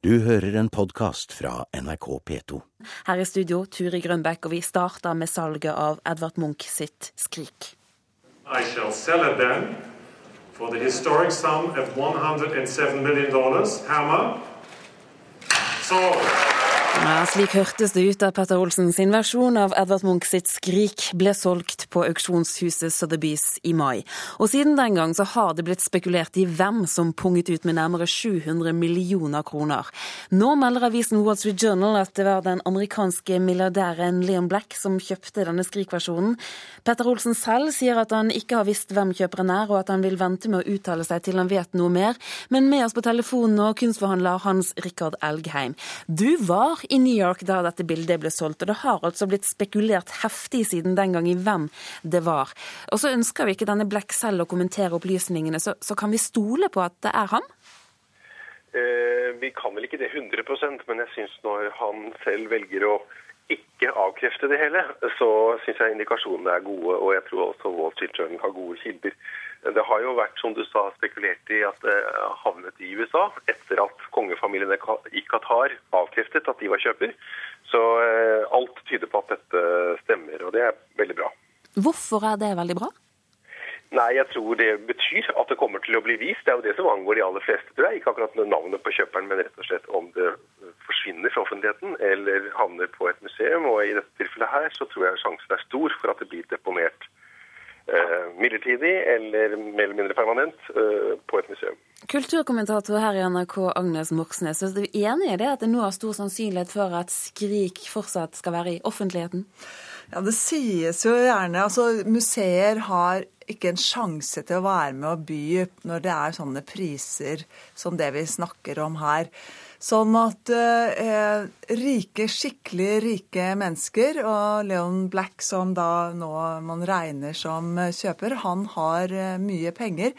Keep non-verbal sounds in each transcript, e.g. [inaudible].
Du hører en podkast fra NRK P2. Her i studio, Turi Grønbekk, og vi starter med salget av Edvard Munch sitt 'Skrik'. I shall sell it then for the historic sum of 107 million dollars. Hammer. Ja, slik hørtes det ut da Petter Olsen sin versjon av Edvard Munch sitt 'Skrik' ble solgt på auksjonshuset Sotheby's i mai. Og siden den gang så har det blitt spekulert i hvem som punget ut med nærmere 700 millioner kroner. Nå melder avisen Wall Street Journal at det var den amerikanske milliardæren Leon Black som kjøpte denne Skrik-versjonen. Petter Olsen selv sier at han ikke har visst hvem kjøperen er, og at han vil vente med å uttale seg til han vet noe mer. Men med oss på telefonen og kunstforhandler Hans Rikard Elgheim. Du var i New York da dette bildet ble solgt, og det har altså blitt spekulert heftig siden den gang i hvem det var. Og så ønsker vi ikke denne Black selv å kommentere opplysningene, så, så kan vi stole på at det er han? Eh, vi kan vel ikke det 100% men jeg syns når han selv velger å ikke avkrefte det hele, så syns jeg indikasjonene er gode. Og jeg tror også Wall Street Journal har gode kilder. Det har jo vært, som du sa, spekulert i at det havnet i USA etter at kongefamilien i Qatar avkreftet at de var kjøper. Så eh, alt tyder på at dette stemmer, og det er veldig bra. Hvorfor er det veldig bra? Nei, jeg tror det betyr at det kommer til å bli vist. Det er jo det som angår de aller fleste, tror jeg. Ikke akkurat navnet på kjøperen, men rett og slett om det forsvinner fra offentligheten eller havner på et museum. Og i dette tilfellet her så tror jeg sjansen er stor for at det blir deponert Eh, midlertidig eller mer eller mindre permanent eh, på et museum. Kulturkommentator her i NRK, Agnes Moxnes. Er du enig i det at det nå er stor sannsynlighet for at Skrik fortsatt skal være i offentligheten? Ja, Det sies jo gjerne. altså Museer har ikke en sjanse til å være med og by når det er sånne priser som det vi snakker om her. Sånn at eh, rike, skikkelig rike mennesker, og Leon Black, som da nå man regner som kjøper, han har eh, mye penger.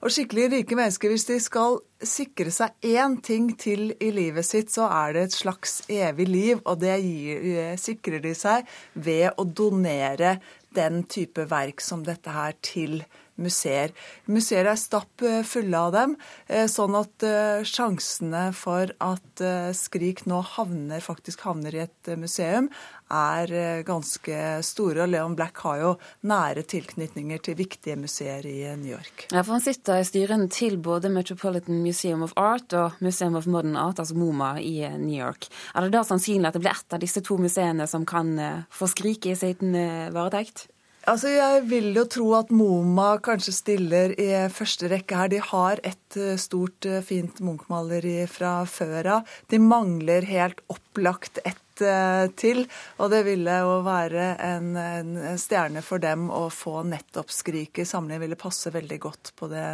Og skikkelig rike mennesker, hvis de skal sikre seg én ting til i livet sitt, så er det et slags evig liv, og det gir, eh, sikrer de seg ved å donere den type verk som dette her til museer. Museer er stapp eh, fulle av dem, eh, sånn at eh, sjansene for at Skrik nå havner, faktisk havner i et museum, er ganske store. Og Leon Black har jo nære tilknytninger til viktige museer i New York. Ja, for Han sitter i styrene til både Metropolitan Museum of Art og Museum of Modern Art, altså MoMA, i New York. Er det da sannsynlig at det blir ett av disse to museene som kan få Skrik i sin varetekt? Altså, Jeg vil jo tro at MoMA kanskje stiller i første rekke her. De har et eh, stort, eh, fint Munch-maleri fra før av. De mangler helt opplagt ett eh, til. Og det ville jo være en, en stjerne for dem å få nettopp Skrik i samling. Ville passe veldig godt på det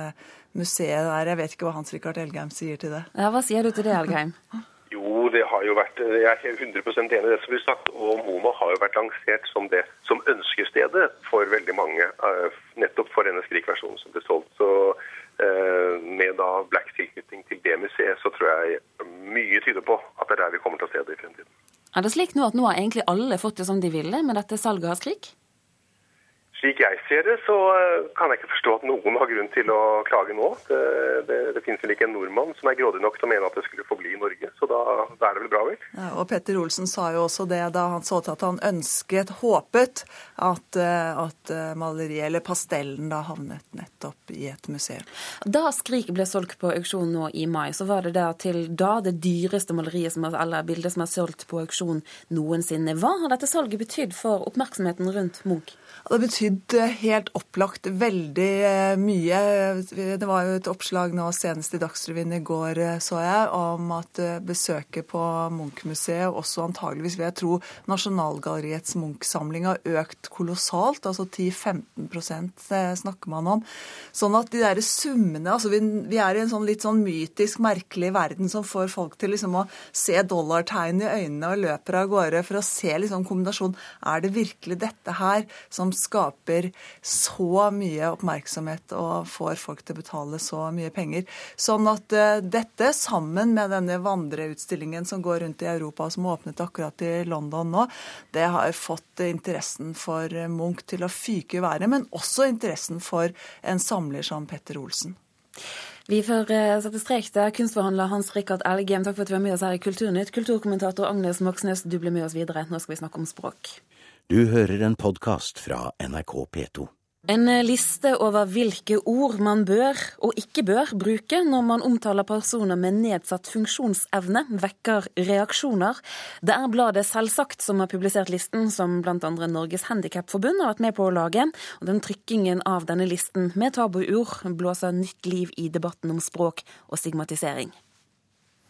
museet der. Jeg vet ikke hva Hans Rikard Elgheim sier til det. Ja, Hva sier du til det, Elgheim? [laughs] Jo, det har jo vært, jeg er 100% enig i det som blir sagt. Og MoMA har jo vært lansert som det som ønskestedet for veldig mange. Eh, nettopp for denne Skrik-versjonen som ble solgt. Så eh, med da Black tilknytning til det museet, så tror jeg mye tyder på at det er der vi kommer til å se det i fremtiden. Er det slik nå at nå har egentlig alle fått det som de ville med dette salget av Skrik? Slik jeg ser det, så eh, kan jeg ikke forstå at noen har grunn til å klage nå. Det, det, det finnes vel ikke en nordmann som er grådig nok til å mene at det skulle forbli i Norge. Så da, da er det vel bra, vel. Ja, og Petter Olsen sa jo også det da han så til at han ønsket, håpet, at, eh, at eh, maleriet, eller pastellen, da havnet nettopp i et museum. Da 'Skrik' ble solgt på auksjon nå i mai, så var det da til da det dyreste maleriet som, eller bildet som er solgt på auksjon noensinne. Hva har dette salget betydd for oppmerksomheten rundt Munch? Det har betydd eh, helt opplagt veldig eh, mye. Det var jo et oppslag nå senest i Dagsrevyen i går, eh, så jeg, om at besøket på Munch-museet, også antageligvis vil jeg tro Nasjonalgalleriets Munch-samling, har økt kolossalt. Altså 10-15% snakker man om. Sånn at de der summene altså vi, vi, er i en sånn litt sånn mytisk, merkelig verden som får folk til liksom å se dollartegn i øynene og løper av gårde for å se liksom kombinasjonen. Er det virkelig dette her som skaper så mye oppmerksomhet og får folk til å betale så mye penger. Sånn at uh, dette, sammen med denne vandreutstillingen som går rundt i Europa, som åpnet akkurat i London nå, det har fått interessen for Munch til å fyke i været, men også interessen for en samler som Petter Olsen. Vi får eh, sette strek der. Kunstforhandler Hans Rikard Elgem, takk for at du var med oss her i Kulturnytt. Kulturkommentator Agnes Moxnes, du blir med oss videre. Nå skal vi snakke om språk. Du hører en podkast fra NRK P2. En liste over hvilke ord man bør og ikke bør bruke når man omtaler personer med nedsatt funksjonsevne, vekker reaksjoner. Det er bladet Selvsagt som har publisert listen, som bl.a. Norges Handikapforbund har vært med på å lage. Og den trykkingen av denne listen med tabuord blåser nytt liv i debatten om språk og stigmatisering.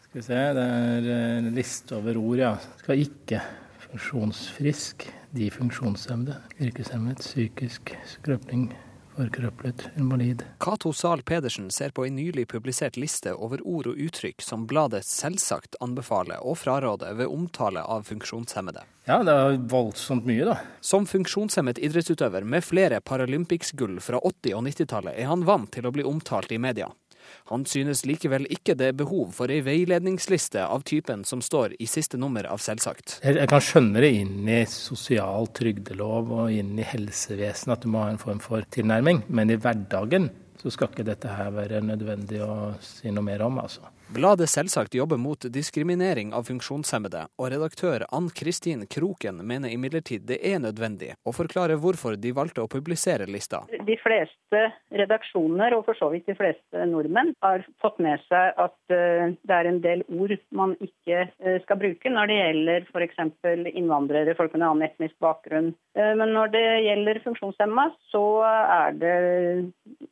Skal vi se, det er en liste over ord, ja. Skal ikke funksjonsfrisk, de funksjonshemmede, yrkeshemmet, psykisk skrøpning, forkrøplet, invalid. Cato Zahl Pedersen ser på en nylig publisert liste over ord og uttrykk som bladet selvsagt anbefaler og fraråder ved omtale av funksjonshemmede. Ja, det er voldsomt mye, da. Som funksjonshemmet idrettsutøver med flere Paralympics-gull fra 80- og 90-tallet er han vant til å bli omtalt i media. Han synes likevel ikke det er behov for ei veiledningsliste av typen som står i siste nummer av Selvsagt. Jeg kan skjønne det inn i sosial trygdelov og inn i helsevesenet at du må ha en form for tilnærming, men i hverdagen så skal ikke dette her være nødvendig å si noe mer om, altså. Bladet Selvsagt jobber mot diskriminering av funksjonshemmede, og redaktør Ann Kristin Kroken mener imidlertid det er nødvendig å forklare hvorfor de valgte å publisere lista. De fleste redaksjoner, og for så vidt de fleste nordmenn, har fått med seg at eh, det er en del ord man ikke eh, skal bruke når det gjelder f.eks. innvandrere, folk med annen etnisk bakgrunn. Eh, men når det gjelder funksjonshemma, så er det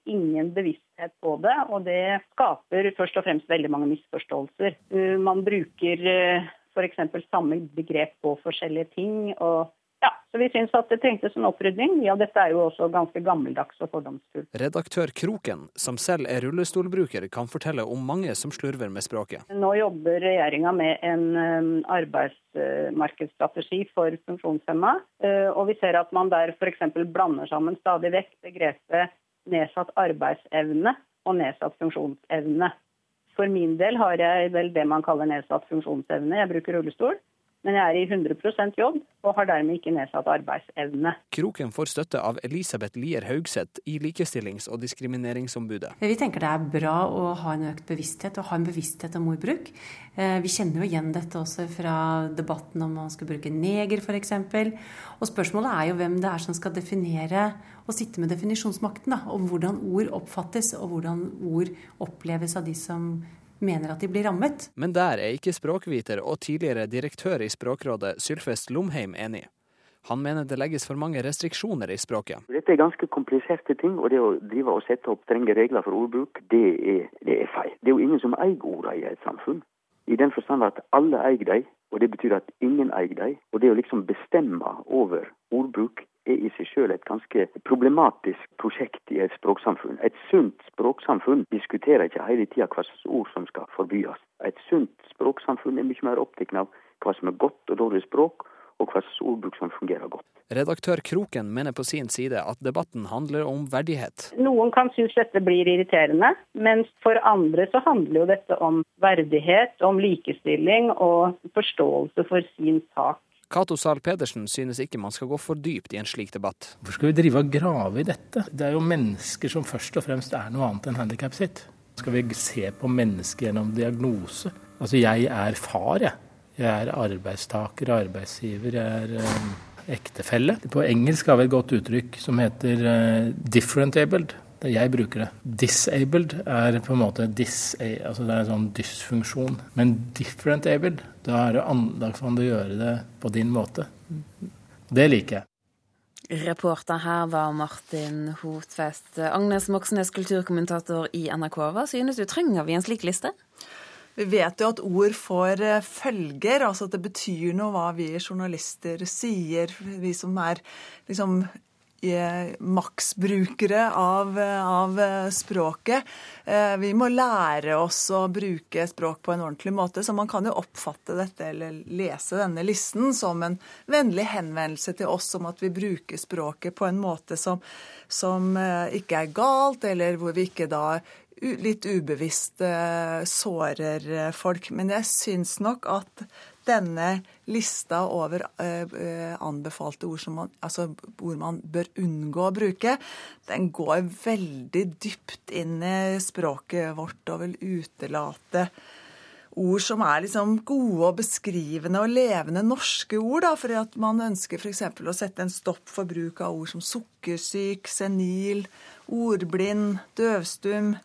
ingen bevissthet på det, og det skaper først og fremst veldig mange misforståelser. Uh, man bruker uh, f.eks. samme begrep på forskjellige ting. og ja, så Vi syns at det trengtes en opprydning. Ja, dette er jo også ganske gammeldags og fordomsfullt. Redaktør Kroken, som selv er rullestolbruker, kan fortelle om mange som slurver med språket. Nå jobber regjeringa med en um, arbeidsmarkedsstrategi for funksjonshemma. Og vi ser at man der f.eks. blander sammen stadig vekk begrepet nedsatt arbeidsevne og nedsatt funksjonsevne. For min del har jeg vel det man kaller nedsatt funksjonsevne. Jeg bruker rullestol. Men jeg er i 100% jobb og har dermed ikke nedsatt arbeidsevne. Kroken får støtte av Elisabeth Lier Haugseth i Likestillings- og diskrimineringsombudet. Vi tenker det er bra å ha en økt bevissthet og ha en bevissthet om ordbruk. Eh, vi kjenner jo igjen dette også fra debatten om man skal bruke neger f.eks. Og spørsmålet er jo hvem det er som skal definere og sitte med definisjonsmakten. Da, om hvordan ord oppfattes og hvordan ord oppleves av de som mener at de blir rammet. Men der er ikke språkviter og tidligere direktør i Språkrådet Sylfest Lomheim enig. Han mener det legges for mange restriksjoner i språket. Dette er ganske kompliserte ting, og det å drive og sette opp strenge regler for ordbruk, det er, det er feil. Det er jo ingen som eier ordene i et samfunn. I den forstand at alle eier dem, og det betyr at ingen eier dem. Og det å liksom bestemme over ordbruk er i seg selv et ganske problematisk prosjekt i et språksamfunn. Et sunt språksamfunn diskuterer ikke hele tida hva slags ord som skal forbys. Et sunt språksamfunn er mye mer opptatt av hva som er godt og dårlig språk, og hva slags ordbruk som fungerer godt. Redaktør Kroken mener på sin side at debatten handler om verdighet. Noen kan synes dette blir irriterende, mens for andre så handler jo dette om verdighet, om likestilling og forståelse for sin sak. Cato Zahl Pedersen synes ikke man skal gå for dypt i en slik debatt. Hvorfor skal vi drive og grave i dette? Det er jo mennesker som først og fremst er noe annet enn handikapet sitt. Skal vi se på mennesket gjennom diagnose? Altså, jeg er far, jeg. Jeg er arbeidstaker, arbeidsgiver, jeg er um, ektefelle. På engelsk har vi et godt uttrykk som heter uh, 'different-abled'. Jeg bruker det. Disabled er på en måte dis, altså det er en sånn dysfunksjon. Men different-abled, da, da kan du gjøre det på din måte. Det liker jeg. Reporter her var Martin Hotfest. Agnes Moxnes, kulturkommentator i NRK. Hva synes du, trenger vi en slik liste? Vi vet jo at ord får eh, følger, altså at det betyr noe hva vi journalister sier. Vi som er liksom maksbrukere av, av, språket. Eh, vi må lære oss å bruke språk på en ordentlig måte. Så man kan jo oppfatte dette eller lese denne listen som en vennlig henvendelse til oss om at vi bruker språket på en måte som, som eh, ikke er galt, eller hvor vi ikke da litt ubevisst sårer folk. Men jeg syns nok at denne lista over uh, anbefalte ord, man, altså ord man bør unngå å bruke, den går veldig dypt inn i språket vårt og vil utelate ord som er liksom gode og beskrivende og levende norske ord. Da, fordi at man ønsker f.eks. å sette en stopp for bruk av ord som sukkersyk, senil, ordblind, døvstum,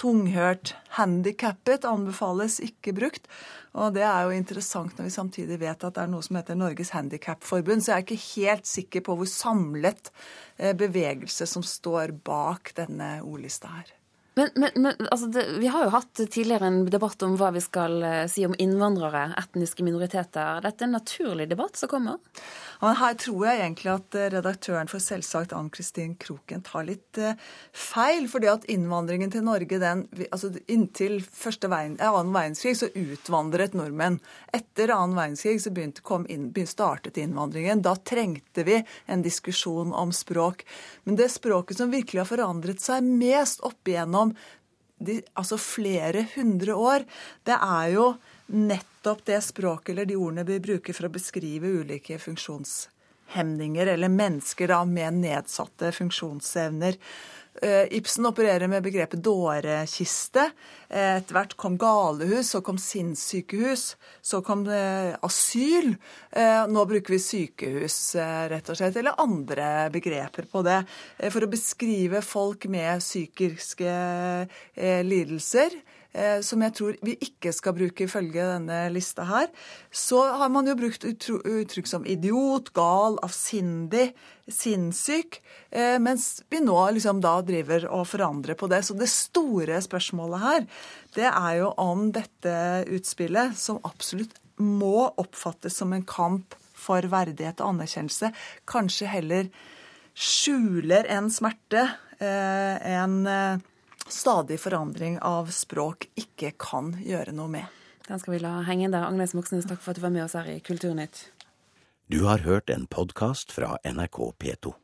tunghørt, handikappet anbefales ikke brukt. Og det er jo interessant når vi samtidig vet at det er noe som heter Norges Handikapforbund. Så jeg er ikke helt sikker på hvor samlet eh, bevegelse som står bak denne ordlista her. Men, men, men altså det, vi har jo hatt tidligere en debatt om hva vi skal eh, si om innvandrere, etniske minoriteter. Dette er en naturlig debatt som kommer? Men her tror jeg egentlig at eh, redaktøren for Selvsagt, Ann Kristin Kroken, tar litt feil, feil. fordi at innvandringen til Norge, den, altså Inntil første veien, annen verdenskrig så utvandret nordmenn. Etter annen verdenskrig så begynte, inn, startet innvandringen. Da trengte vi en diskusjon om språk. Men det språket som virkelig har forandret seg mest opp igjennom de, altså flere hundre år, det er jo nettopp det språket eller de ordene vi bruker for å beskrive ulike funksjonshemninger eller mennesker da, med nedsatte funksjonsevner. Eh, Ibsen opererer med begrepet dårekiste. Eh, etter hvert kom galehus, så kom sinnssykehus, så kom asyl. Eh, nå bruker vi sykehus, rett og slett, eller andre begreper på det. For å beskrive folk med psykiske lidelser som jeg tror vi ikke skal bruke ifølge denne lista her, så har man jo brukt uttrykk som idiot, gal, avsindig, sinnssyk, eh, mens vi nå liksom da driver og forandrer på det. Så det store spørsmålet her, det er jo om dette utspillet, som absolutt må oppfattes som en kamp for verdighet og anerkjennelse, kanskje heller skjuler en smerte, eh, en stadig forandring av språk ikke kan gjøre noe med. Den skal vi la henge der. Agnes Moxnes, takk for at du var med oss her i Kulturnytt. Du har hørt en podkast fra NRK P2.